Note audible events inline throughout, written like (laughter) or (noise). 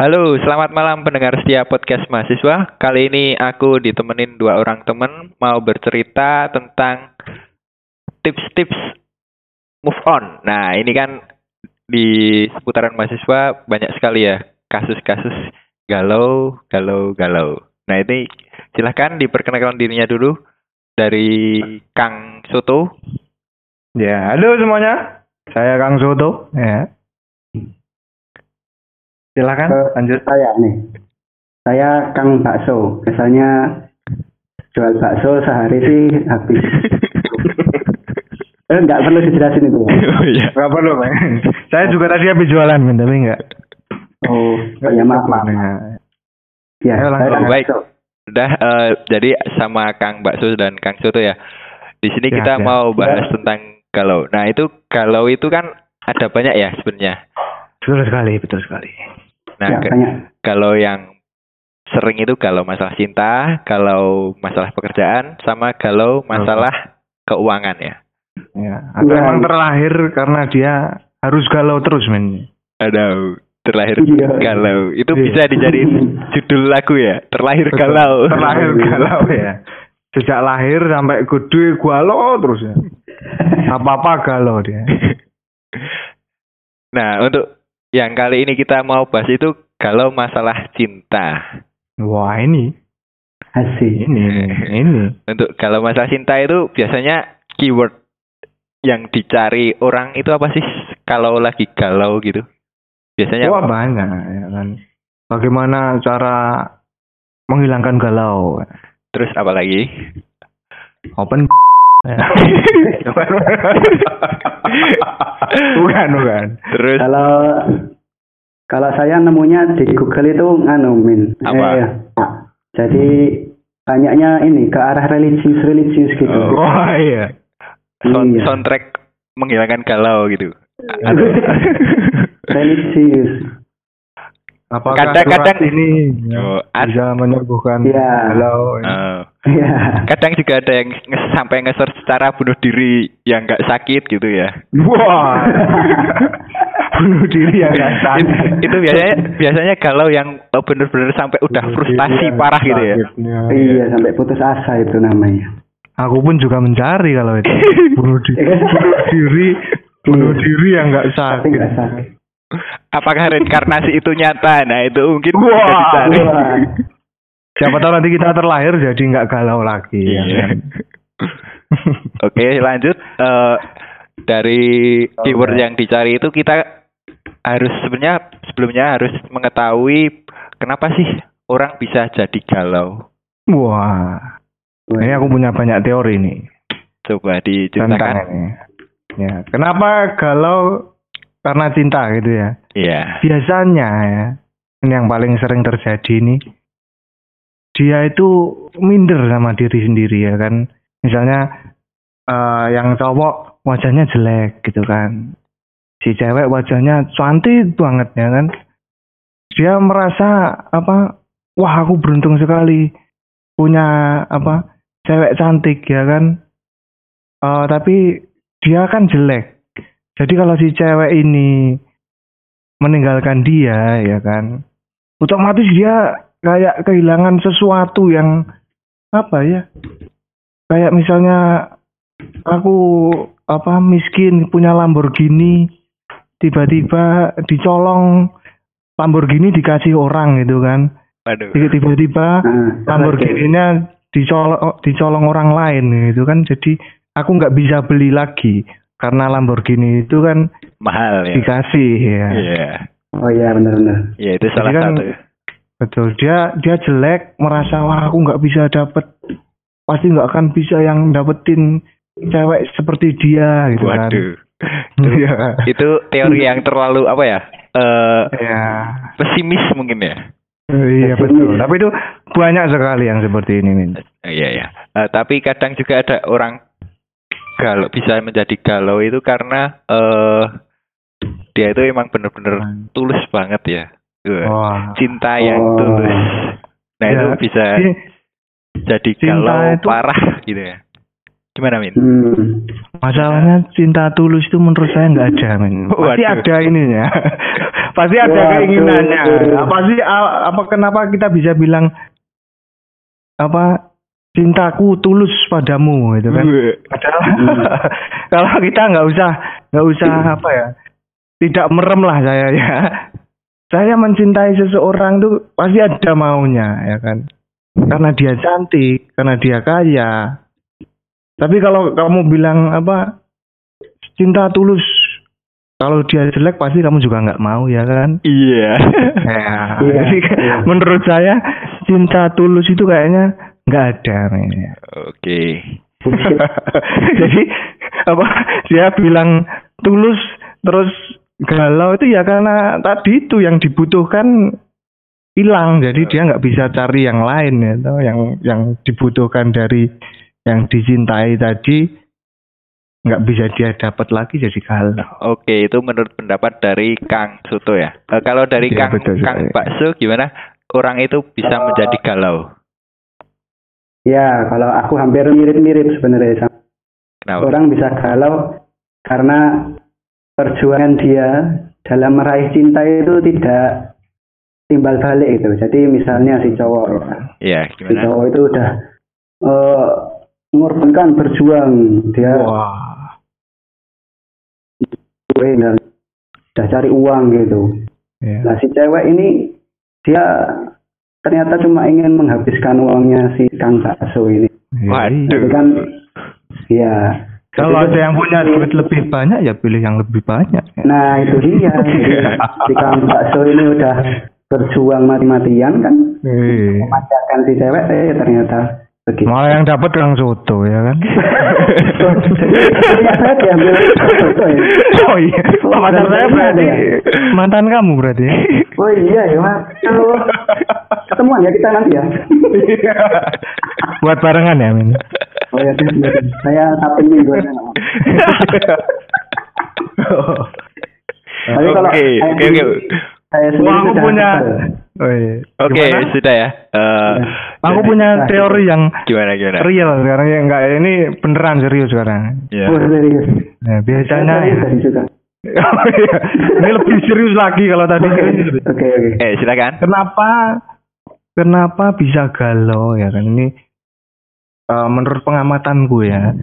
Halo, selamat malam pendengar setia podcast mahasiswa. Kali ini aku ditemenin dua orang temen mau bercerita tentang tips-tips move on. Nah, ini kan di seputaran mahasiswa banyak sekali ya kasus-kasus galau, galau, galau. Nah, ini silahkan diperkenalkan dirinya dulu dari Kang Soto. Ya, halo semuanya. Saya Kang Soto. Ya. Silakan Eh, lanjut. saya nih. Saya Kang Bakso. Biasanya jual bakso sehari sih habis. (laughs) eh, nggak perlu dijelasin itu. ya? oh iya. Gak perlu, Bang. Saya juga tadi habis jualan, tapi enggak. Oh, ya maaf, maaf. Ya, Ayo, langsung. Baik. Udah eh, jadi sama Kang Bakso dan Kang Soto ya. Di sini Ya, kita ya. mau bahas tentang galau. Nah, itu galau itu kan ada banyak ya sebenarnya. Betul sekali, betul sekali. Nah, ya, banyak. kalau yang sering itu galau masalah cinta, galau masalah pekerjaan, sama galau masalah keuangan ya. Ya, atau Ya. emang terlahir karena dia harus galau terus, men. Ada terlahir Iya. galau. Itu Iya. bisa dijadiin (laughs) judul lagu ya. Terlahir Betul. galau. Terlahir galau ya. Sejak lahir sampai gede galau terus ya. (laughs) Apa-apa galau dia. Nah, untuk yang kali ini kita mau bahas itu galau masalah cinta. Wah, ini Asik. ini ini. (laughs) Untuk galau masalah cinta itu biasanya keyword yang dicari orang itu apa sih kalau lagi galau gitu? Biasanya Wah apa? banyak ya kan. Bagaimana cara menghilangkan galau? Terus apa lagi? Open. Ya. bukan bukan. Terus Kalau kalau saya nemunya di Google itu nganu min. Apa? Eh, jadi banyaknya ini ke arah religius religius gitu. Oh. Wah iya. sound- Iya. soundtrack menghilangkan galau gitu. religius. Apakah Kadang-kadang- ini Oh, ad- bisa menyembuhkan Iya. galau? eh, Iya. kadang juga ada yang nge- sampai nge-search cara bunuh diri yang nggak sakit gitu ya. Wah. (laughs) Bunuh diri yang nggak sakit. itu biasanya biasanya galau yang bener-bener sampai udah Bunuh frustasi parah gitu ya. Iya, sampai putus asa itu namanya. Aku pun juga mencari kalau itu. (laughs) Bunuh diri, bunuh diri, bunuh diri yang nggak Tapi sakit. nggak sakit. Apakah reinkarnasi itu nyata? Nah itu mungkin bisa Wah. dicari. Wah. Siapa tahu nanti kita terlahir jadi nggak galau lagi. ya Iya. kan? (laughs) Oke lanjut Eh, dari keyword Oke. yang dicari itu kita harus sebenarnya sebelumnya harus mengetahui kenapa sih orang bisa jadi galau. Wah. Ini aku punya banyak teori nih Coba diceritakan. Ya, kenapa galau karena cinta gitu ya? Iya. Biasanya ya, ini yang paling sering terjadi ini, dia itu minder sama diri sendiri ya kan. Misalnya eh, yang cowok wajahnya jelek gitu kan, si cewek wajahnya cantik banget ya kan. Dia merasa apa? Wah aku beruntung sekali punya apa? Cewek cantik ya kan. Eh, tapi dia kan jelek. Jadi kalau si cewek ini meninggalkan dia ya kan otomatis dia kayak kehilangan sesuatu yang apa ya kayak misalnya aku apa miskin punya Lamborghini tiba-tiba dicolong Lamborghini dikasih orang gitu kan tiba-tiba Lamborghini-nya dicolong dicolong orang lain gitu kan jadi aku nggak bisa beli lagi karena Lamborghini itu kan Mahal ya. dikasih ya Iya. Oh iya benar-benar. Iya itu salah kan- satu. Betul, dia dia jelek, merasa wah aku nggak bisa dapet, pasti nggak akan bisa yang dapetin cewek seperti dia gitu kan. Waduh. (laughs) Iya. Itu teori yang terlalu apa ya? Eh Ya, pesimis mungkin ya. iya betul. Tapi itu banyak sekali yang seperti ini, Min. Iya ya. tapi kadang juga ada orang galau bisa menjadi galau itu karena eh dia itu emang bener-bener tulus banget ya. Wah, Wah. Cinta yang Oh. tulus. Nah Ya, itu bisa Dia- jadi cinta galau itu- parah gitu ya. Gimana Min? Hmm. Masalahnya cinta tulus itu menurut saya nggak ada, men. Pasti Waduh. ada ininya. (laughs) Pasti ada Waduh. keinginannya. Apa sih a- apa kenapa kita bisa bilang apa cintaku tulus padamu gitu kan? Padahal (laughs) kalau kita nggak usah nggak usah apa ya tidak merem lah saya ya. Saya mencintai seseorang tuh pasti ada maunya ya kan. Karena dia cantik, karena dia kaya. Tapi kalau kamu bilang apa cinta tulus, kalau dia jelek pasti kamu juga nggak mau ya kan? Iya. Ya, (laughs) Iya, jadi iya. menurut saya cinta tulus itu kayaknya nggak ada. Oke. (laughs) Jadi apa dia bilang tulus terus galau itu ya karena tadi itu yang dibutuhkan hilang jadi dia nggak bisa cari yang lain ya toh, yang yang dibutuhkan dari yang dicintai tadi nggak bisa dia dapat lagi jadi galau Oke, itu menurut pendapat dari Kang Soto ya. Eh, kalau dari Iya, Kang betul Kang sekali. Bakso gimana? Orang itu bisa menjadi galau. Ya, kalau aku hampir mirip-mirip sebenarnya Kenapa? orang bisa galau karena perjuangan dia dalam meraih cinta itu tidak timbal balik itu. Jadi misalnya si cowok, Iya, si cowok itu udah eh, mengorbankan berjuang dia wah dan udah cari uang gitu. ya. Nah si cewek ini dia ternyata cuma ingin menghabiskan uangnya si Kang Bakso ini. Waduh. Jadi kan ya kalau ada yang punya duit lebih banyak ya pilih yang lebih banyak ya. Nah itu dia. (laughs) Si Kang Bakso ini udah berjuang mati-matian kan Eh, memanjakan si cewek eh ternyata begitu. malah yang dapat Kang Soto ya kan Ternyata saya diambil foto ya. oh iya oh, mantan saya berarti mantan kamu berarti Oh iya ya mas. (laughs) Ketemuan ya kita nanti ya. (laughs) buat barengan ya Min Oh ya siap, siap. saya satu minggu aja nggak mau. (laughs) Tapi Oke, kalau oke, saya oke. Saya aku punya oh, iya. Oke, Gimana? sudah ya. Eh, aku punya teori yang gimana gimana? real sekarang ya enggak ini beneran serius sekarang Ya. Oh serius. nah, biasanya Saya serius tadi juga. (laughs) Oh, iya. ini lebih serius lagi kalau tadi Oke oke. oke. Eh, silakan. kenapa kenapa bisa galau ya kan? Ini eh, menurut pengamatanku ya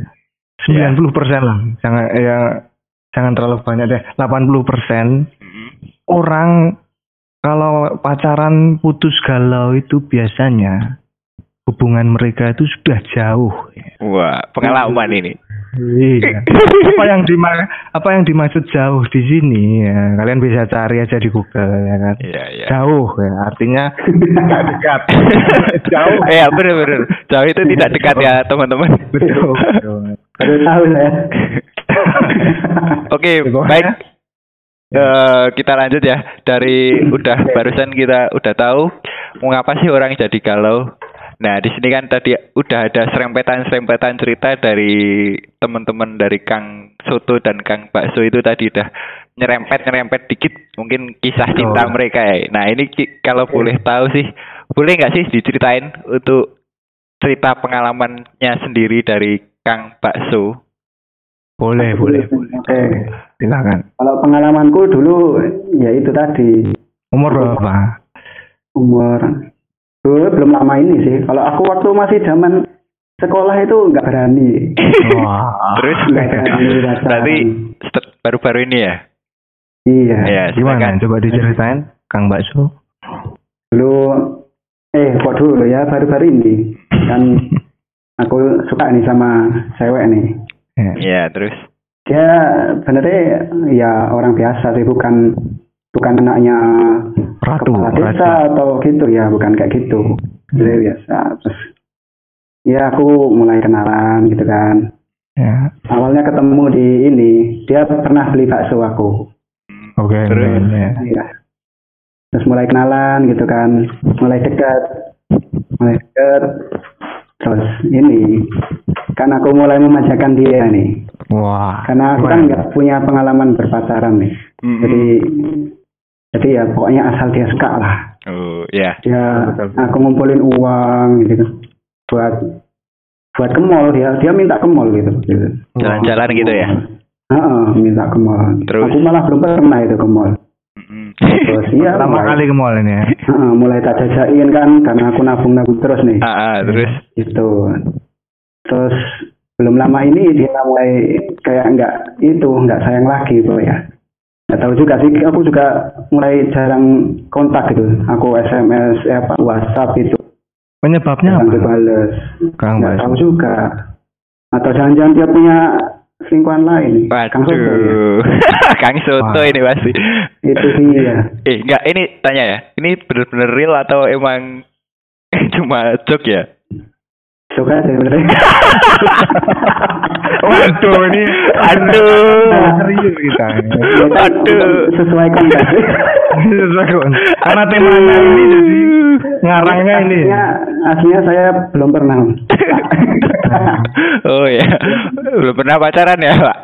90% lah. Jangan ya jangan terlalu banyak deh. 80% Mm-mm. orang kalau pacaran putus galau itu biasanya hubungan mereka itu sudah jauh Wah, pengalaman ini. Iya. (laughs) apa yang dima apa yang dimaksud jauh di sini ya kalian bisa cari aja di Google ya kan Iya, iya. jauh ya artinya (laughs) tidak dekat Jauh. (laughs) Eh, ya, benar benar. Jauh itu tidak dekat ya, teman-teman. betul. Baru tahu saya. Oke, baik. Eh, kita lanjut ya. Dari udah barusan kita udah tahu mengapa sih orang jadi galau. Nah, di sini kan tadi udah ada serempetan-serempetan cerita dari teman-teman dari Kang Soto dan Kang Bakso itu tadi udah nyerempet-nyerempet dikit mungkin kisah cinta Betul. mereka ya. Nah, ini kalau boleh tahu sih, boleh nggak sih diceritain untuk cerita pengalamannya sendiri dari Kang Bakso? boleh boleh boleh Oke. silakan Kalau pengalamanku dulu ya itu tadi umur berapa umur dulu belum lama ini sih. Kalau aku waktu masih zaman sekolah itu nggak berani. wah Terus Nggak berani berarti baru-baru ini ya? Iya. Ya, gimana silakan. coba diceritain Kang Bakso Dulu eh kok dulu ya baru-baru ini kan aku suka nih sama cewek nih. ya. Iya, terus Dia sebenarnya ya orang biasa sih bukan bukan anaknya ratu kepala ratu. desa atau gitu ya bukan kayak gitu. Dia biasa terus ya aku mulai kenalan gitu kan. Ya. Awalnya ketemu di ini dia pernah beli bakso aku. Oke Terus? ya. ya. terus mulai kenalan gitu kan mulai dekat mulai dekat. Terus ini kan aku mulai memanjakan dia nih. Wah karena aku kan nggak punya pengalaman berpacaran nih. Mm-mm. jadi jadi ya pokoknya asal dia suka lah oh ya. dia Betul, betul. aku ngumpulin uang gitu buat buat ke mall dia dia minta ke mall gitu, gitu. Jalan-jalan gitu ya. Heeh, minta ke mall. Terus? Aku malah belum pernah itu ke mall. Terus iya mulai, kali ke mall ini ya. Heeh, mulai tak jajain kan karena aku nabung-nabung terus nih. Ah, ah, terus Itu. Terus belum lama ini dia mulai kayak enggak itu enggak sayang lagi bro ya. Nggak tahu juga sih, aku juga mulai jarang kontak gitu. Aku SMS, eh, apa WhatsApp itu Penyebabnya jarang apa? dibales. Kang Nggak tahu juga. Atau jangan-jangan dia punya selingkuhan lain. Kang Soto ya. Waduh. (laughs) Kang Soto Wah. ini pasti. Itu dia. Eh, enggak, ini tanya ya. Ini bener-bener real atau emang (laughs) cuma joke ya? Suka sebenarnya. (laughs) Waduh ini Aduh. serius kita. Aduh. Sesuai konteks. Sesuai kon. Karena temanya ini jadi ngarangnya ini. Aslinya, aslinya saya belum pernah. (laughs) oh ya. Belum pernah pacaran ya, Pak?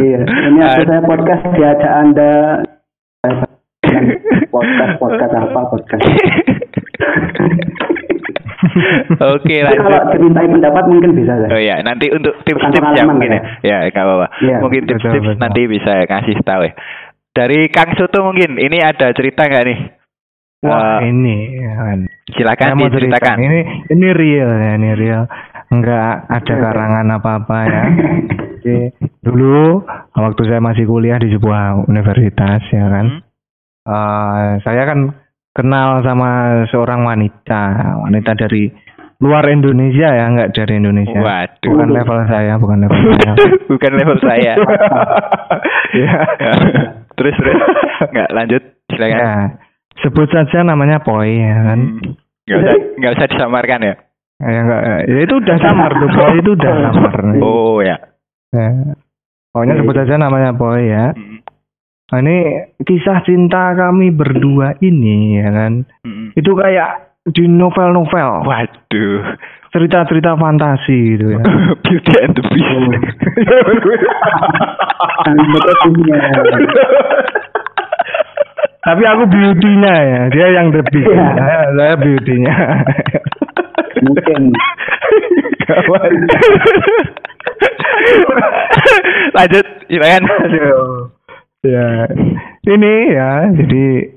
iya. Ini aku saya podcast diajak anda (laughs) podcast podcast apa podcast. (laughs) Oke, Tapi kalau lanjut. dimintai pendapat mungkin bisa saya. Oh ya, nanti untuk tips-tips ya mungkin ya. Ya, enggak apa-apa. Iya. Mungkin tips-tips nanti bisa kasih tahu ya. Dari Kang Soto mungkin, ini ada cerita nggak nih? Wah Eh, ini ya kan. silakan mau cerita. diceritakan. Ini ini real ya, ini real. Enggak ada Iya. karangan apa-apa ya. (laughs) Jadi dulu waktu saya masih kuliah di sebuah universitas ya kan. Hmm? Eh, saya kan kenal sama seorang wanita, wanita dari luar Indonesia ya, enggak dari Indonesia. Waduh. Bukan level saya, bukan level (laughs) saya. Bukan level saya. (laughs) ya. terus terus nggak lanjut silakan. ya. Sebut saja namanya Poi ya kan. Hmm. Nggak usah nggak usah disamarkan ya. Ya, enggak, ya itu udah samar tuh, Poi itu udah (laughs) samar. Oh ya. Ya. Pokoknya sebut saja namanya Poi ya. Hmm. Nah, ini kisah cinta kami berdua ini ya kan. Hmm. Itu kayak di novel-novel, Waduh. cerita-cerita fantasi gitu ya. (laughs) Beauty and the Beast. (laughs) Punya. Tapi aku beauty-nya ya, dia yang the beast. Iya. Saya, saya beauty-nya. Mungkin. Kawan. (laughs) lanjut. Aduh. Ya, ini ya, jadi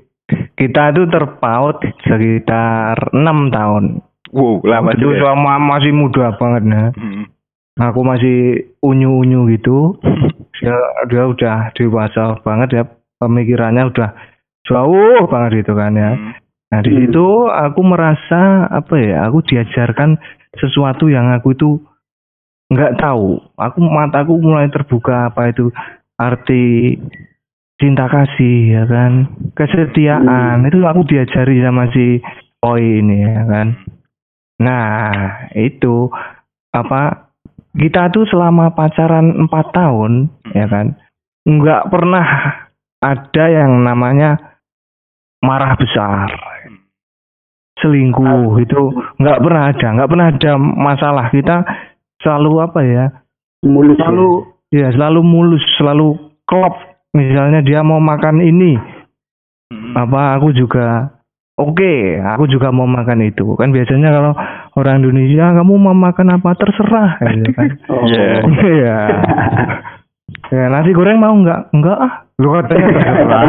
kita tuh terpaut sekitar enam tahun. Wow, lama itu juga. ya. sama masih muda banget nah. Hmm. Aku masih unyu-unyu gitu. Dia, (laughs) dia udah dewasa banget ya, pemikirannya udah jauh banget gitu kan ya. Hmm. Nah di Hmm. situ aku merasa apa ya, aku diajarkan sesuatu yang aku itu nggak tahu. Aku mataku mulai terbuka apa itu arti cinta kasih ya kan, kesetiaan itu aku diajari sama si Oi ini ya kan. Nah itu apa kita tuh selama pacaran empat tahun ya kan, nggak pernah ada yang namanya marah besar. Selingkuh itu nggak pernah ada. Nggak pernah ada masalah. Kita selalu apa ya? Mulus. ya. selalu ya selalu mulus selalu klop misalnya dia mau makan ini Hmm. apa aku juga oke aku juga mau makan itu kan biasanya kalau orang Indonesia kamu mau makan apa terserah (laughs) gitu kan Oh. Iya. Iya. (laughs) ya nasi goreng mau nggak nggak ah lu katanya terserah. (laughs)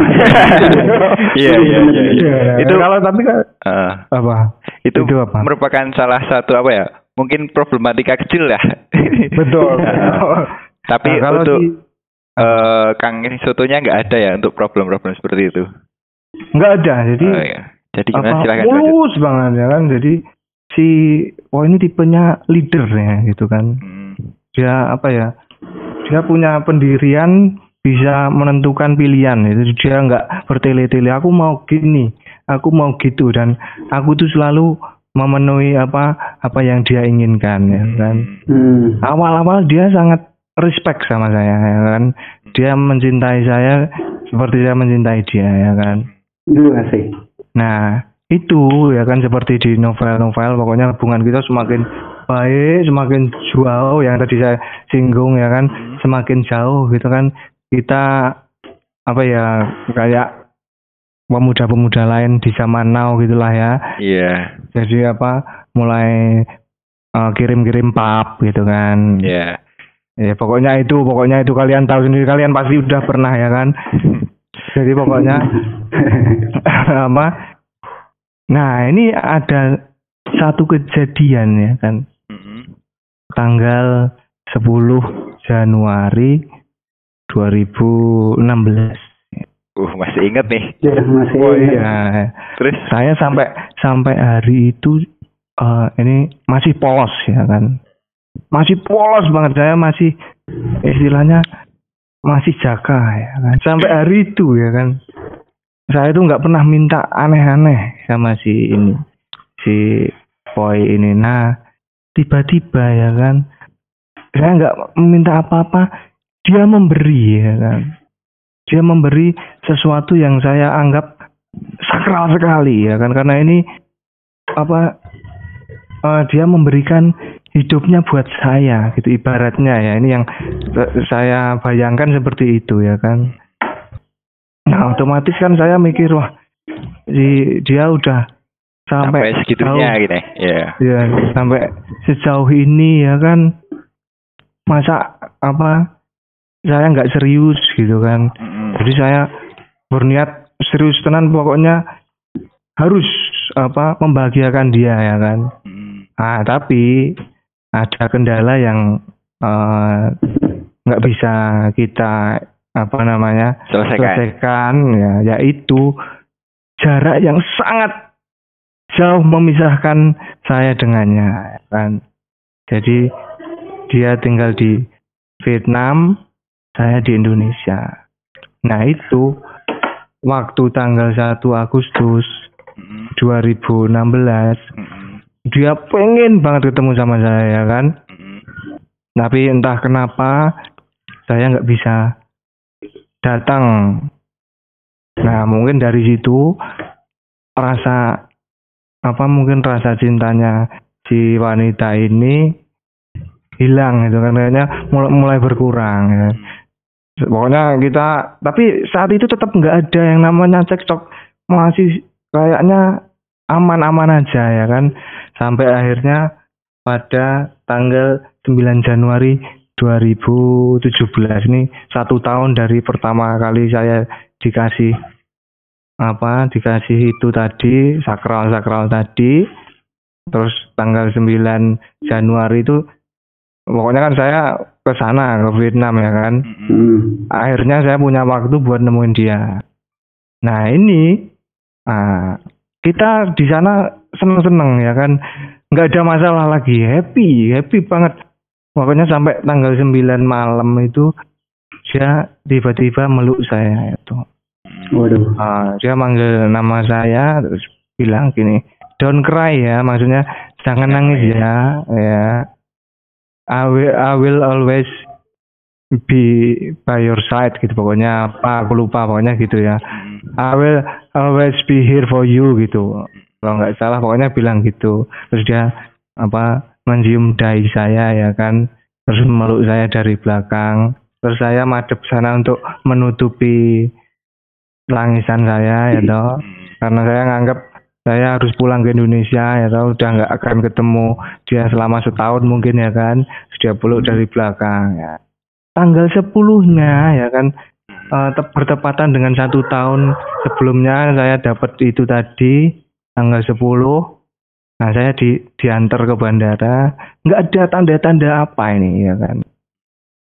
Iya, iya, iya, iya. itu Itu- kalau tapi kan Ah, apa itu, Itu apa? merupakan salah satu apa ya? Mungkin problematika kecil ya. betul Tapi Nah, kalau untuk di- eh, Kang Sotonya nggak ada ya untuk problem-problem seperti itu. nggak ada jadi Oh, iya. Jadi gimana apa silakan lanjut. mulus banget ya kan jadi si oh ini tipenya leader ya gitu kan Hmm. dia apa ya dia punya pendirian bisa menentukan pilihan itu dia nggak bertele-tele aku mau gini aku mau gitu dan aku tuh selalu memenuhi apa apa yang dia inginkan ya kan Hmm. awal-awal dia sangat respect sama saya ya kan dia mencintai saya seperti saya mencintai dia ya kan Itu asik. Nah, itu ya kan seperti di novel-novel pokoknya hubungan kita semakin baik, semakin jauh yang tadi saya singgung ya kan, semakin jauh gitu kan kita apa ya kayak pemuda-pemuda lain di zaman now gitulah ya. Iya. Jadi apa mulai eh, kirim-kirim pap gitu kan. Ya. Ya pokoknya itu, pokoknya itu kalian tahu sendiri kalian pasti udah pernah ya kan. Jadi pokoknya (laughs) apa? Nah ini ada satu kejadian ya kan Mm-mm. tanggal 10 Januari 2016. Uh, masih inget nih. Ya, masih Oh ingat. iya, Terus saya sampai sampai hari itu eh, ini masih polos ya kan. Masih polos banget saya masih istilahnya masih jaka ya kan. Sampai hari itu ya kan. Saya itu nggak pernah minta aneh-aneh sama si ini si boy ini. Nah, tiba-tiba ya kan saya nggak meminta apa-apa, dia memberi ya kan. Dia memberi sesuatu yang saya anggap sakral sekali ya kan karena ini apa eh, dia memberikan hidupnya buat saya gitu ibaratnya ya ini yang saya bayangkan seperti itu ya kan nah otomatis kan saya mikir wah si dia udah sampai, sampai segitunya jauh- gitu ya. ya sampai sejauh ini ya kan masa apa saya nggak serius gitu kan jadi saya berniat serius tenan pokoknya harus apa membahagiakan dia ya kan. Mm. Ah tapi ada kendala yang eh, nggak bisa kita apa namanya Selesaikan. selesaikan ya yaitu jarak yang sangat jauh memisahkan saya dengannya ya kan. Jadi dia tinggal di Vietnam, saya di Indonesia. Nah itu waktu tanggal 1 Agustus Mm-mm. 2016 Mm-mm. Dia pengen banget ketemu sama saya ya kan. Mm-mm. Tapi entah kenapa saya nggak bisa datang. Nah mungkin dari situ rasa apa mungkin rasa cintanya si wanita ini hilang gitu kan kayaknya mulai, mulai berkurang ya. Pokoknya kita tapi saat itu tetap nggak ada yang namanya cekcok masih kayaknya aman-aman aja ya kan sampai akhirnya pada tanggal 9 Januari 2017 ini satu tahun dari pertama kali saya dikasih apa dikasih itu tadi sakral sakral tadi terus tanggal 9 Januari itu pokoknya kan saya ke sana ke Vietnam ya kan Mm-mm. Hmm. akhirnya saya punya waktu buat nemuin dia. Nah ini ah, kita di sana seneng-seneng ya kan, nggak ada masalah lagi, happy, happy banget. Pokoknya sampai tanggal 9 malam itu dia tiba-tiba meluk saya itu. Waduh. Ah, dia manggil nama saya terus bilang gini, don't cry ya, maksudnya jangan Jangan nangis ya, ya. I will, I will always be by your side gitu pokoknya apa aku lupa pokoknya gitu ya. Mm-mm. I will always be here for you gitu. Kalau nggak salah pokoknya bilang gitu. Terus dia apa mencium dahi saya ya kan. Terus meluk saya dari belakang. Terus saya madep sana untuk menutupi langisan saya ya toh. Mm. Karena saya nganggap saya harus pulang ke Indonesia ya toh udah nggak akan ketemu dia selama setahun mungkin ya kan. Terus dia peluk dari belakang ya. Tanggal 10-nya ya kan tep- bertepatan dengan satu tahun sebelumnya saya dapat itu tadi tanggal 10 nah saya di diantar ke bandara nggak ada tanda-tanda apa ini ya kan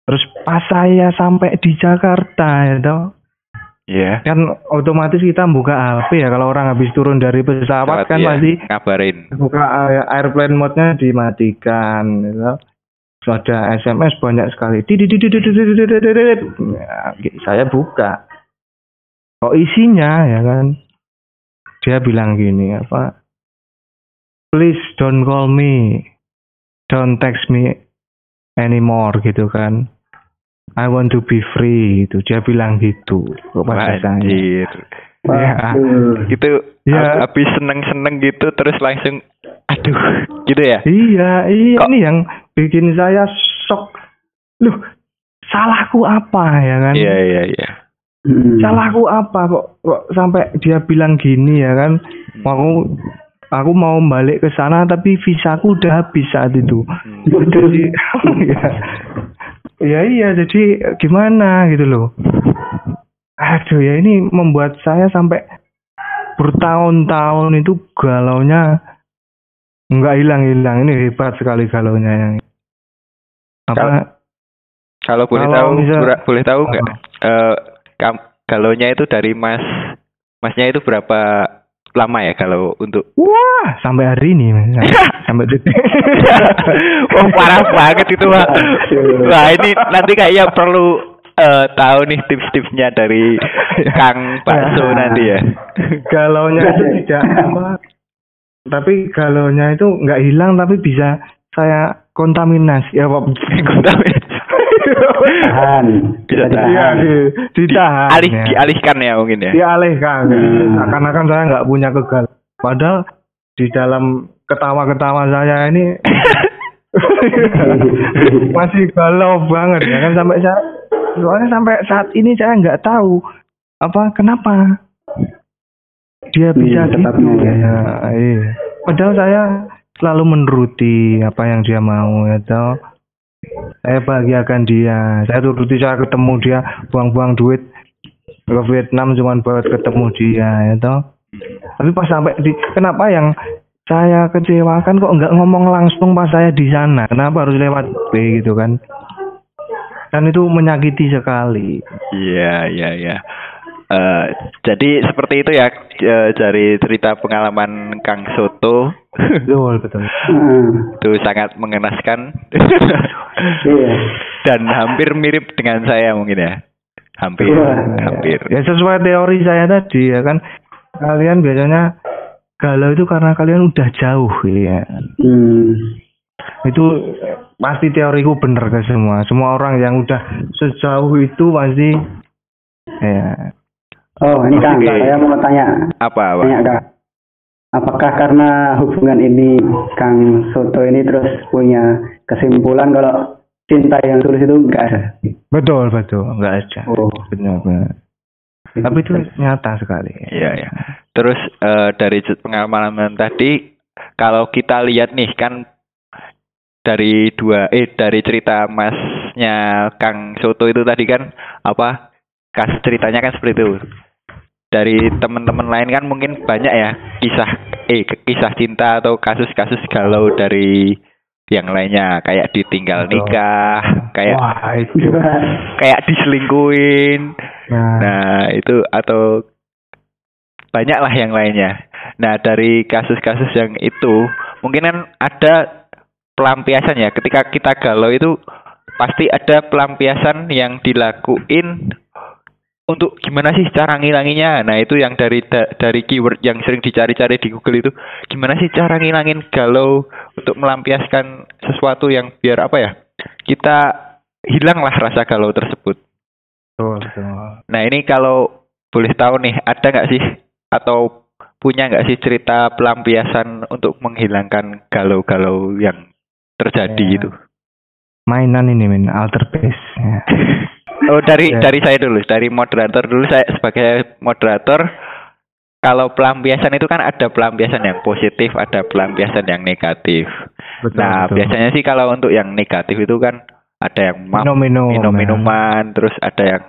terus pas saya sampai di Jakarta ya toh Iya. Yeah. Kan otomatis kita buka HP ya kalau orang habis turun dari pesawat kan masih, pasti kabarin. Buka airplane mode-nya dimatikan gitu. So, ada SMS banyak sekali. Saya buka. Kok isinya ya kan? Dia bilang gini apa? Please don't call me. Don't text me anymore gitu kan. I want to be free gitu. Dia bilang gitu. Kok pada saya. Anjir. Ya. Itu Ya. habis seneng-seneng gitu terus langsung aduh gitu ya. Iya, iya Kok- ini yang bikin saya shock. Loh, salahku apa ya kan? Iya iya iya. Hmm. Salahku apa kok, kok sampai dia bilang gini ya kan? Hmm. Aku aku mau balik ke sana tapi visaku udah habis saat itu. Hmm. Jadi (laughs) ya, ya iya jadi gimana gitu loh. Aduh ya ini membuat saya sampai bertahun-tahun itu galaunya nggak hilang-hilang. Ini hebat sekali galaunya yang apa? Kalau boleh Kalau tahu, misal- bura- boleh tahu nggak? Eh, galaunya itu dari Mas, Masnya itu berapa lama ya kalau untuk? Wah, sampai hari ini Mas. (laughs) sampai detik. (laughs) oh parah banget itu Pak. Wah ini nanti kayaknya perlu eh, tahu nih tips-tipsnya dari Kang Bakso Ya. nanti ya. galaunya itu tidak apa tapi galaunya itu nggak hilang tapi bisa saya kontaminasi ya Pak. Tahan. Bisa Bisa tahan. Iya, ditahan. di, ditahan Alih, ya. dialihkan ya mungkin ya. dialihkan Hmm. seakan-akan saya nggak punya kegal padahal di dalam ketawa-ketawa saya ini (laughs) masih galau banget ya kan sampai saya soalnya sampai saat ini saya nggak tahu apa kenapa dia bisa Hmm, gitu tetapnya ya. ya iya. padahal saya selalu menuruti apa yang dia mau ya toh saya bahagiakan dia. Saya turuti saya ketemu dia buang-buang duit. Ke Vietnam cuma buat ketemu dia ya tapi pas sampai di kenapa yang saya kecewakan kok nggak ngomong langsung pas saya di sana? Kenapa harus lewat B gitu kan? Kan itu menyakiti sekali. Iya, iya, iya. Eh, jadi seperti itu ya eh, dari cerita pengalaman Kang Soto betul betul Hmm. itu sangat mengenaskan Iya. dan hampir mirip dengan saya mungkin ya. Hampir, Iya. hampir. ya sesuai teori saya tadi ya kan kalian biasanya galau itu karena kalian udah jauh ya Hmm. itu eh, pasti teoriku bener ke semua semua orang yang udah sejauh itu pasti ya Oh, ini Kang, Oke. saya mau tanya, Apa, apa? tanya. Apakah karena hubungan ini Kang Soto ini terus punya kesimpulan kalau cinta yang tulus itu enggak ada? betul betul nggak ada Oh. benar benar tapi itu nyata sekali Iya, iya. Terus eh, dari pengalaman tadi, kalau kita lihat nih kan dari dua eh dari cerita masnya Kang Soto itu tadi kan apa kasus ceritanya kan seperti itu. Dari teman-teman lain kan mungkin banyak ya kisah eh kisah cinta atau kasus-kasus galau dari yang lainnya. Kayak ditinggal nikah, kayak wah itu kayak diselingkuhin, nah, Nah, itu atau banyak lah yang lainnya. Nah, dari kasus-kasus yang itu, mungkin kan ada pelampiasan ya. Ketika kita galau itu pasti ada pelampiasan yang dilakuin untuk gimana sih cara ngilanginya. Nah, itu yang dari da- dari keyword yang sering dicari-cari di Google itu, gimana sih cara ngilangin galau untuk melampiaskan sesuatu yang biar apa ya? Kita hilanglah rasa galau tersebut. betul betul Nah ini kalau boleh tahu nih, ada nggak sih atau punya nggak sih cerita pelampiasan untuk menghilangkan galau-galau yang terjadi Ya. gitu? mainan ini men alter base ya. (laughs) Oh dari Ya. dari saya dulu, dari moderator dulu saya sebagai moderator. Kalau pelampiasan itu kan ada pelampiasan yang positif, ada pelampiasan yang negatif. betul, nah betul. biasanya sih kalau untuk yang negatif itu kan ada yang ma- minum-minum minum-minuman, terus ada yang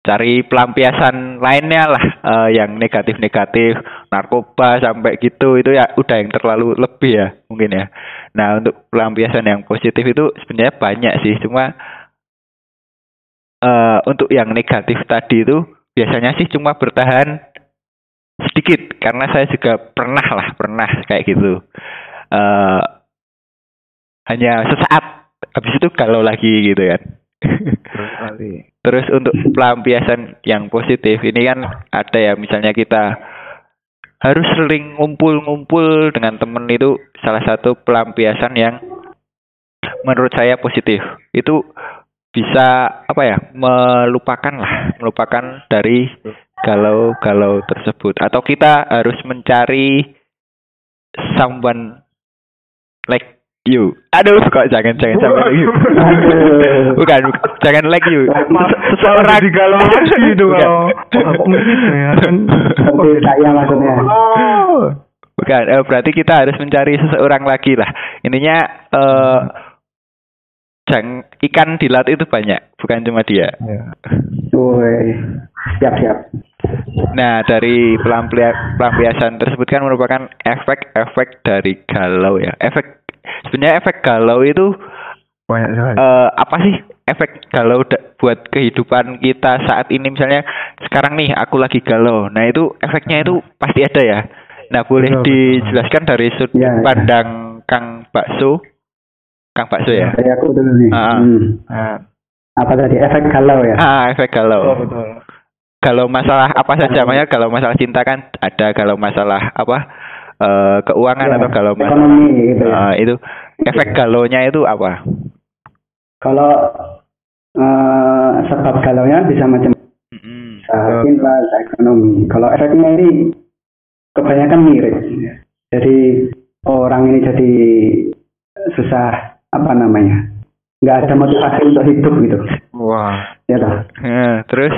cari pelampiasan lainnya lah eh, yang negatif-negatif, narkoba sampai gitu itu ya udah yang terlalu lebih ya mungkin ya. Nah untuk pelampiasan yang positif itu sebenarnya banyak sih, cuma eh untuk yang negatif tadi itu biasanya sih cuma bertahan sedikit karena saya juga pernah lah pernah kayak gitu. eh hanya sesaat habis itu kalau lagi gitu kan. (laughs) Terus untuk pelampiasan yang positif ini kan ada ya misalnya kita harus sering ngumpul-ngumpul dengan temen itu salah satu pelampiasan yang menurut saya positif. Itu bisa apa ya melupakan lah melupakan dari galau-galau tersebut atau kita harus mencari someone like you. Aduh kok jangan jangan sampai like you. (laughs) bukan, bukan, jangan like you. Seseorang Jadi galau (laughs) lagi itu Bukan. ya kan saya maksudnya. oh Bukan. Eh, berarti kita harus mencari seseorang lagi lah. Intinya eh jang ikan di laut itu banyak, bukan cuma dia. Ya. Woi, siap siap. Nah, dari pelampiasan, tersebut kan merupakan efek-efek dari galau ya. Efek sebenarnya efek galau itu Banyak sekali. eh, apa sih efek galau buat kehidupan kita saat ini misalnya sekarang nih aku lagi galau. Nah, itu efeknya itu pasti ada ya. Nah, boleh Betul, betul. dijelaskan dari sudut Ya, ya. pandang Kang Bakso. Kang Bakso ya. Dari aku dulu nih. Ah. Hmm. Nah, Apa tadi efek galau ya? Ah, efek galau. betul. Kalau masalah apa saja, makanya kalau masalah cinta kan ada, kalau masalah apa eh, keuangan Ya, atau kalau masalah ekonomi gitu ya. eh, itu efek galaunya itu apa? Kalau eh, sebab galaunya bisa macam Mm-mm. bisa Betul. cinta, bisa ekonomi. Kalau efeknya ini kebanyakan mirip. Jadi orang ini jadi susah apa namanya? nggak ada motivasi untuk hidup gitu. Wah, Ya toh. Eh, terus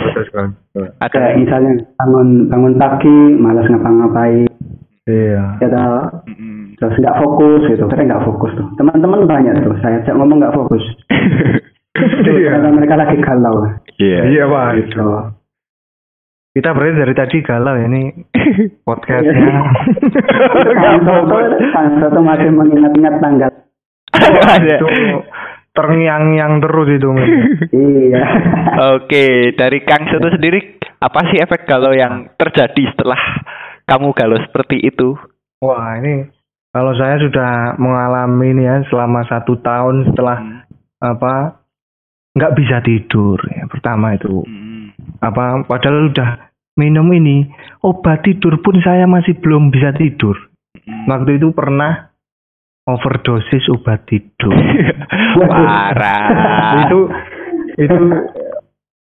ada Kayak misalnya bangun bangun pagi malas ngapa-ngapain, Iya. ya toh. Mm-mm. Terus nggak fokus gitu. Kita nggak fokus tuh. Teman-teman banyak tuh. Saya ajak ngomong nggak fokus. (laughs) Iya. Karena mereka lagi galau. Iya. Iya, Pak. Gitu. Kita berarti dari tadi galau ya ini (laughs) podcastnya. (laughs) Soto, Soto masih mengingat-ingat tanggal. Itu terngiang-ngiang terus itu. Iya. Oke, dari Kang Soto sendiri apa sih efek galau yang terjadi setelah kamu galau seperti itu? Wah, ini kalau saya sudah mengalami ini ya selama satu tahun setelah Hmm. apa nggak bisa tidur ya pertama itu Mm-mm. apa padahal udah minum ini obat tidur pun saya masih belum bisa tidur Mm-mm. waktu itu pernah overdosis obat tidur. (laughs) Parah. itu itu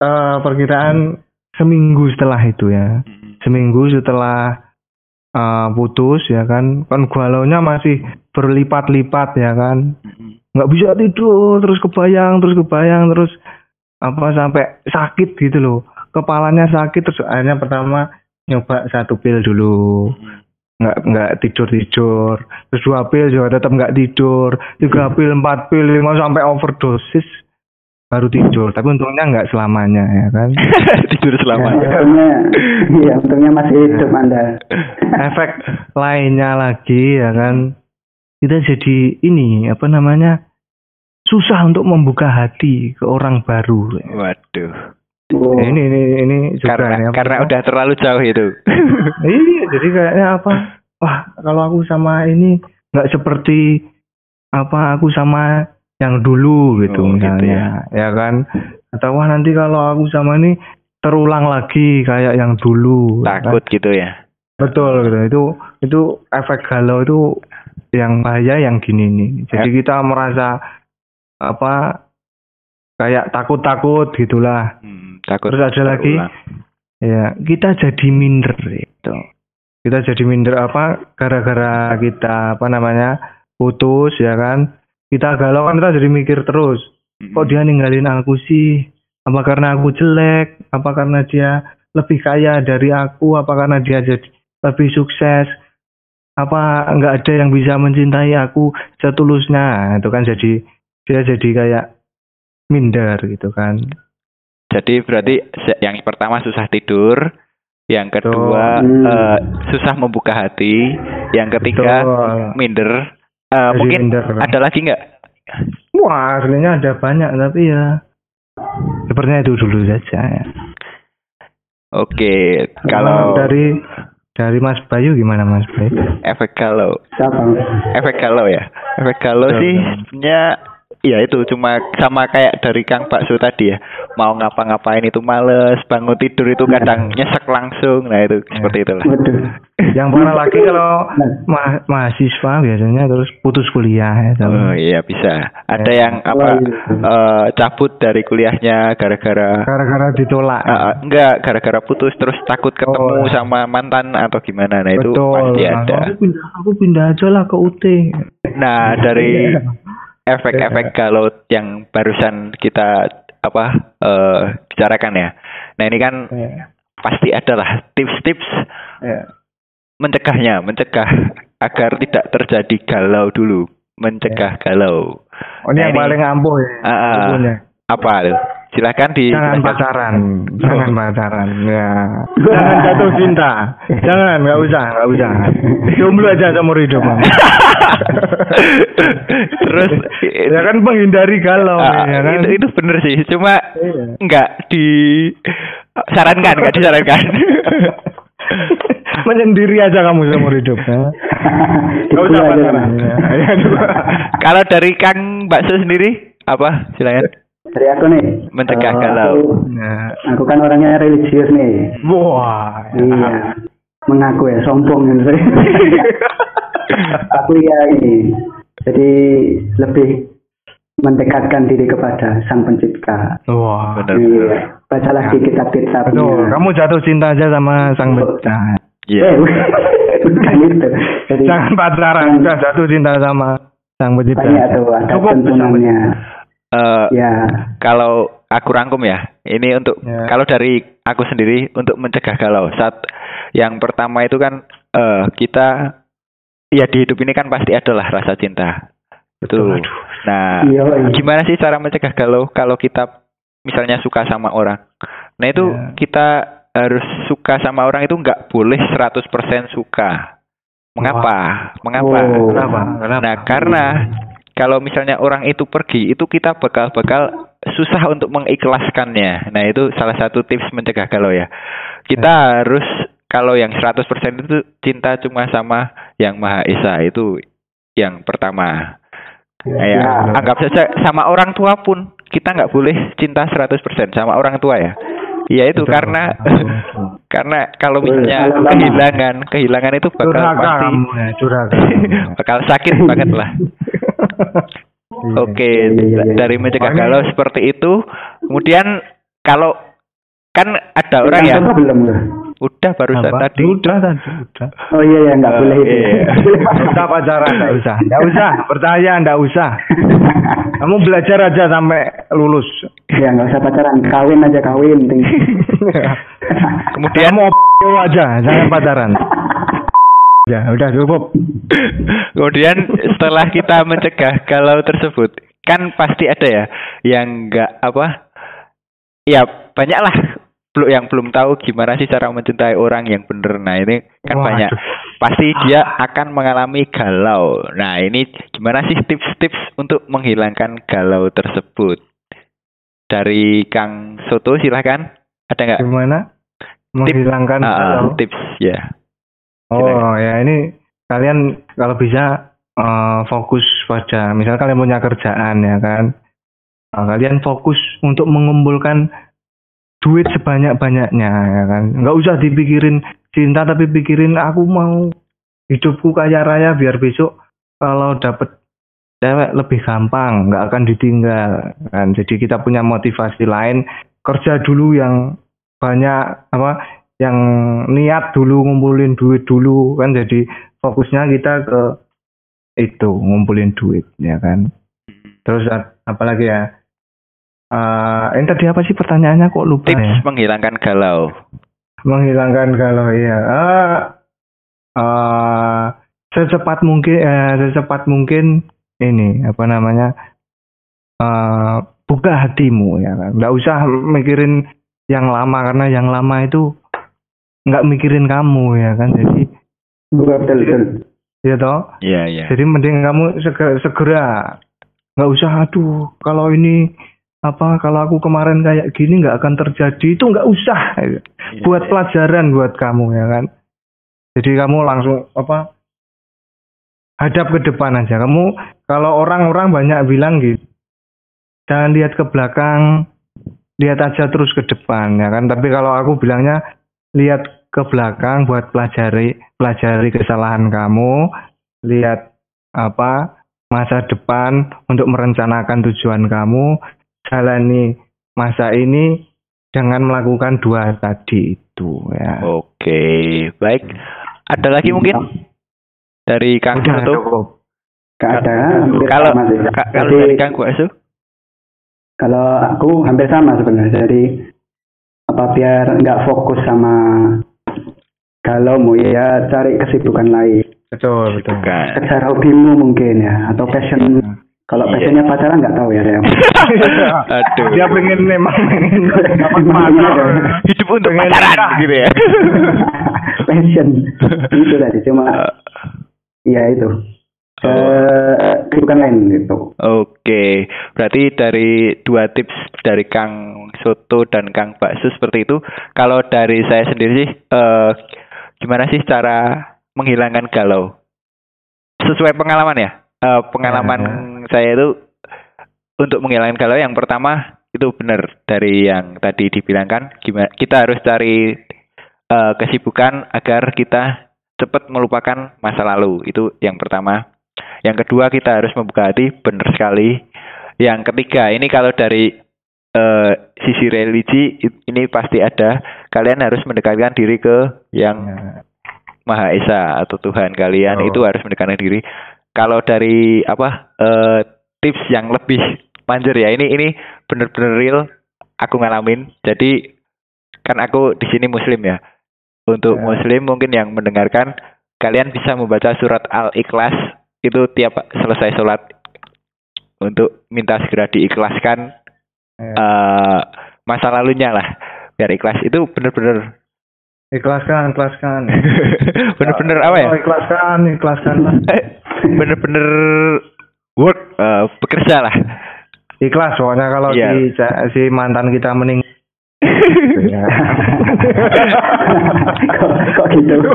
eh, perkiraan seminggu setelah itu ya. Mm-mm. seminggu setelah eh, putus ya kan. Kan galaunya masih berlipat-lipat ya kan. Mm-mm. nggak bisa tidur terus kebayang terus kebayang terus apa sampai sakit gitu loh. Kepalanya sakit terus akhirnya pertama nyoba satu pil dulu nggak nggak tidur tidur terus dua pil juga tetap nggak tidur. Tiga pil empat pil lima sampai overdosis baru tidur. Tapi untungnya nggak selamanya ya kan? (laughs) Tidur Ya, selamanya. untungnya, iya, untungnya masih hidup Anda. efek lainnya lagi ya kan? Kita jadi ini apa namanya susah untuk membuka hati ke orang baru. Waduh. Oh, Ya, ini ini ini juga Karena apa- karena udah terlalu jauh itu. (laughs) iya jadi kayaknya apa wah kalau aku sama ini nggak seperti apa aku sama yang dulu gitu Oh, gitu misalnya ya. kan atau wah nanti kalau aku sama ini terulang lagi kayak yang dulu ya kan? Takut gitu ya. betul gitu itu itu efek galau itu yang bahaya yang gini nih jadi kita merasa apa kayak takut-takut gitulah Hmm, takut. Terus ada lagi? Ya, kita jadi minder itu. Kita jadi minder apa? Gara-gara kita apa namanya putus ya kan? Kita galau kan kita jadi mikir terus. Kok dia ninggalin aku sih? Apa karena aku jelek? Apa karena dia lebih kaya dari aku? Apa karena dia jadi lebih sukses? Apa nggak ada yang bisa mencintai aku setulusnya? Itu kan jadi dia jadi kayak minder gitu kan. Jadi berarti yang pertama susah tidur, yang kedua eh, susah membuka hati, yang ketiga Betul. minder. Eh, Jadi mungkin minder. ada lagi nggak? Wah, aslinya ada banyak tapi ya sepertinya itu dulu saja ya. Oke, kalau dari dari Mas Bayu gimana Mas Bayu? efek galau, siapa? efek galau ya, efek galau Betul. sih sebenarnya ya itu cuma sama kayak dari Kang Bakso tadi ya, mau ngapa-ngapain itu males, bangun tidur itu kadang nyesek langsung, nah itu seperti itulah. Yang parah lagi kalau ma- mahasiswa biasanya terus putus kuliah ya. Oh iya bisa. Ada Ya. yang apa Wah, gitu. eh, cabut dari kuliahnya gara-gara Gara-gara ditolak. Ah, enggak gara-gara putus terus takut ketemu Oh. sama mantan atau gimana nah itu Betul. pasti ada Aku pindah, aku pindah aja lah ke UT. nah dari Iya. Efek-efek galau yang barusan kita apa eh, bicarakan ya nah ini kan Ya. pasti adalah tips-tips Ya. mencegahnya mencegah agar tidak terjadi galau dulu, mencegah galau. Oh, ini Nah, yang ini- paling ampuh ya. Ampuhnya. Apa tuh? Silakan di Jangan silakan. pacaran, jangan pacaran, ya. Jangan jatuh cinta, jangan, nggak usah, nggak usah. Jomblo aja seumur hidup. Bang. (laughs) Terus ya kan menghindari galau, ah, ya kan. itu itu bener sih, cuma Iya. enggak disarankan, enggak (laughs) disarankan. Menyendiri aja kamu seumur hidup. Ya. (laughs) Nggak usah pacaran. Ya. Kalau dari Kang Bakso sendiri apa? Silakan. Dari aku nih. Mencegah galau. Aku, Nah. aku kan orangnya religius nih. Wah. Iya. Mengaku ya sombong gitu. (laughs) aku ya ini. Jadi lebih mendekatkan diri kepada Sang Pencipta. Wah. Bener. Iya. Bacalah di kitab-kitabnya. Betul. Kamu jatuh cinta aja sama sang pencipta. Iya. Eh, bukan (laughs) itu. Jadi Jangan pacaran, jatuh cinta sama sang pencipta. banyak tuh ada tuntunannya. Eh, Ya. kalau aku rangkum ya, ini untuk Ya. kalau dari aku sendiri untuk mencegah galau. Saat yang pertama itu kan eh, kita ya di hidup ini kan pasti adalah rasa cinta. Betul. Aduh. Nah, Iya, iya. gimana sih cara mencegah galau kalau kita misalnya suka sama orang? Nah, itu Ya. kita harus suka sama orang itu nggak boleh 100% suka. Mengapa? Mengapa? Oh. Kenapa? Kenapa? Nah, karena kalau misalnya orang itu pergi, itu kita bakal-bakal susah untuk mengikhlaskannya. Nah, itu salah satu tips mencegah galau ya. Kita harus kalau yang 100% itu cinta cuma sama yang Maha Esa itu yang pertama. Nah, ya, Ya. anggap saja sama orang tua pun kita nggak boleh cinta 100% sama orang tua ya. Ya itu Betul. karena (laughs) karena kalau misalnya Kalau kehilangan, kehilangan itu bakal pasti kamu ya, durhaka. (laughs) bakal sakit banget lah. (laughs) Oke, Iya, iya, iya. dari mencegah galau seperti itu. Kemudian kalau kan ada orang ya, belum udah Apa? tadi. Udah tadi, udah. Oh iya ya nggak Oh, boleh itu. iya. Pacaran, nggak usah. Nggak usah, percaya nggak usah. Kamu belajar aja sampai lulus. ya nggak usah pacaran, kawin aja kawin. penting. Kemudian Kamu op- aja, jangan pacaran. Ya, udah cukup. kemudian setelah kita mencegah galau tersebut, kan pasti ada ya yang enggak apa? Ya banyaklah belum yang belum tahu gimana sih cara mencintai orang yang bener. Nah ini kan Waduh. banyak. Pasti dia akan mengalami galau. Nah ini gimana sih tips-tips untuk menghilangkan galau tersebut? Dari Kang Soto silahkan. Ada nggak Gimana? Menghilangkan Ah, galau. tips ya? Oh ya ini kalian kalau bisa eh, fokus pada misal kalian punya kerjaan ya kan? Nah, kalian fokus untuk mengumpulkan duit sebanyak banyaknya ya kan? Nggak usah dipikirin cinta tapi pikirin aku mau hidupku kaya raya biar besok kalau dapet cewek lebih gampang nggak akan ditinggal kan? Jadi kita punya motivasi lain kerja dulu yang banyak apa yang niat dulu ngumpulin duit dulu kan? Jadi fokusnya kita ke itu ngumpulin duit ya kan? Terus a- apalagi ya? Eh ini tadi apa sih pertanyaannya? Kok lupa Tips ya? menghilangkan galau. menghilangkan galau ya Ah, eh, secepat mungkin eh, secepat mungkin ini apa namanya? Eh buka hatimu ya kan? Nggak usah mikirin yang lama karena yang lama itu nggak mikirin kamu ya kan? Jadi Betul betul. ya toh? Iya iya. jadi mending kamu segera, segera. Nggak usah aduh kalau ini apa kalau aku kemarin kayak gini nggak akan terjadi. Itu nggak usah. Iya, buat pelajaran buat kamu ya kan? Jadi kamu langsung apa hadap ke depan aja. Kamu kalau orang-orang banyak bilang gitu jangan lihat ke belakang lihat aja terus ke depan ya kan? Tapi kalau aku bilangnya lihat ke belakang buat pelajari pelajari kesalahan kamu lihat apa masa depan untuk merencanakan tujuan kamu jalani masa ini jangan melakukan dua tadi itu ya. Oke, baik. Ada lagi mungkin dari Kang Udah. Gak ada. Kalau sama sih. ka- kalau dari Kang Guasu? kalau aku hampir sama sebenarnya. Jadi apa biar nggak fokus sama kalau mau ya cari kesibukan lain. Betul, betul. Bukan. Kejar hobimu mungkin ya atau passion. Kalau Iya. passionnya pacaran nggak tahu ya saya. (laughs) Aduh. Dia pengen memang pengen (laughs) dapat Gimana pacar. ya? Hidup untuk Pengen pacaran nikah. gitu ya. (laughs) passion itu tadi cuma ya itu eh bukan lain gitu Oke, berarti dari dua tips dari Kang Soto dan Kang Bakso seperti itu. Kalau dari saya sendiri sih, eh, gimana sih cara menghilangkan galau? Sesuai pengalaman ya, Eh, pengalaman saya itu untuk menghilangkan galau yang pertama itu benar dari yang tadi dibilangkan, gimana kita harus cari eh, kesibukan agar kita cepat melupakan masa lalu. Itu yang pertama. Yang kedua kita harus membuka hati, benar sekali. Yang ketiga ini kalau dari eh, sisi religi ini pasti ada. Kalian harus mendekatkan diri ke yang Ya. Maha Esa atau Tuhan kalian Oh. itu harus mendekatkan diri. Kalau dari apa eh, tips yang lebih manjur ya ini ini benar-benar real aku ngalamin. Jadi kan aku di sini Muslim ya. Untuk Ya. Muslim mungkin yang mendengarkan kalian bisa membaca surat Al-Ikhlas itu tiap selesai sholat untuk minta segera diikhlaskan Ya. eh masa lalunya lah biar ikhlas itu benar-benar Ikhlaskan, ikhlaskan. (laughs) bener-bener apa ya? Oh, ikhlaskan, ikhlaskan lah. (laughs) Bener-bener work eh, bekerja lah. Ikhlas pokoknya kalau Iya. si si mantan kita meninggal. (laughs) ya. kok, kok gitu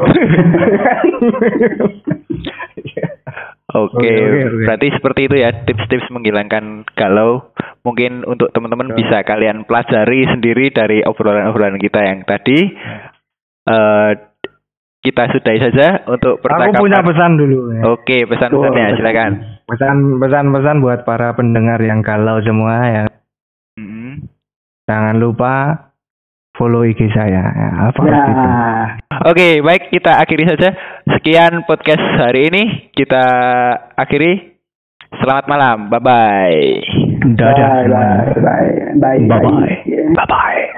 Oke, oke. berarti seperti itu ya tips-tips menghilangkan galau. Mungkin untuk teman-teman bisa kalian pelajari sendiri dari obrolan-obrolan kita yang tadi. Eh, kita sudahi saja untuk Aku percakapan. punya pesan dulu. ya. Oke, pesan-pesannya Tuh, silakan. Pesan pesan-pesan buat para pendengar yang galau semua ya. Mm. Jangan lupa follow IG saya. Ya, apa ya gitu. Oke, baik kita akhiri saja. Sekian podcast hari ini. Kita akhiri. Selamat malam. Bye bye. Dadah bye bye bye bye Bye-bye. Ya. Bye bye.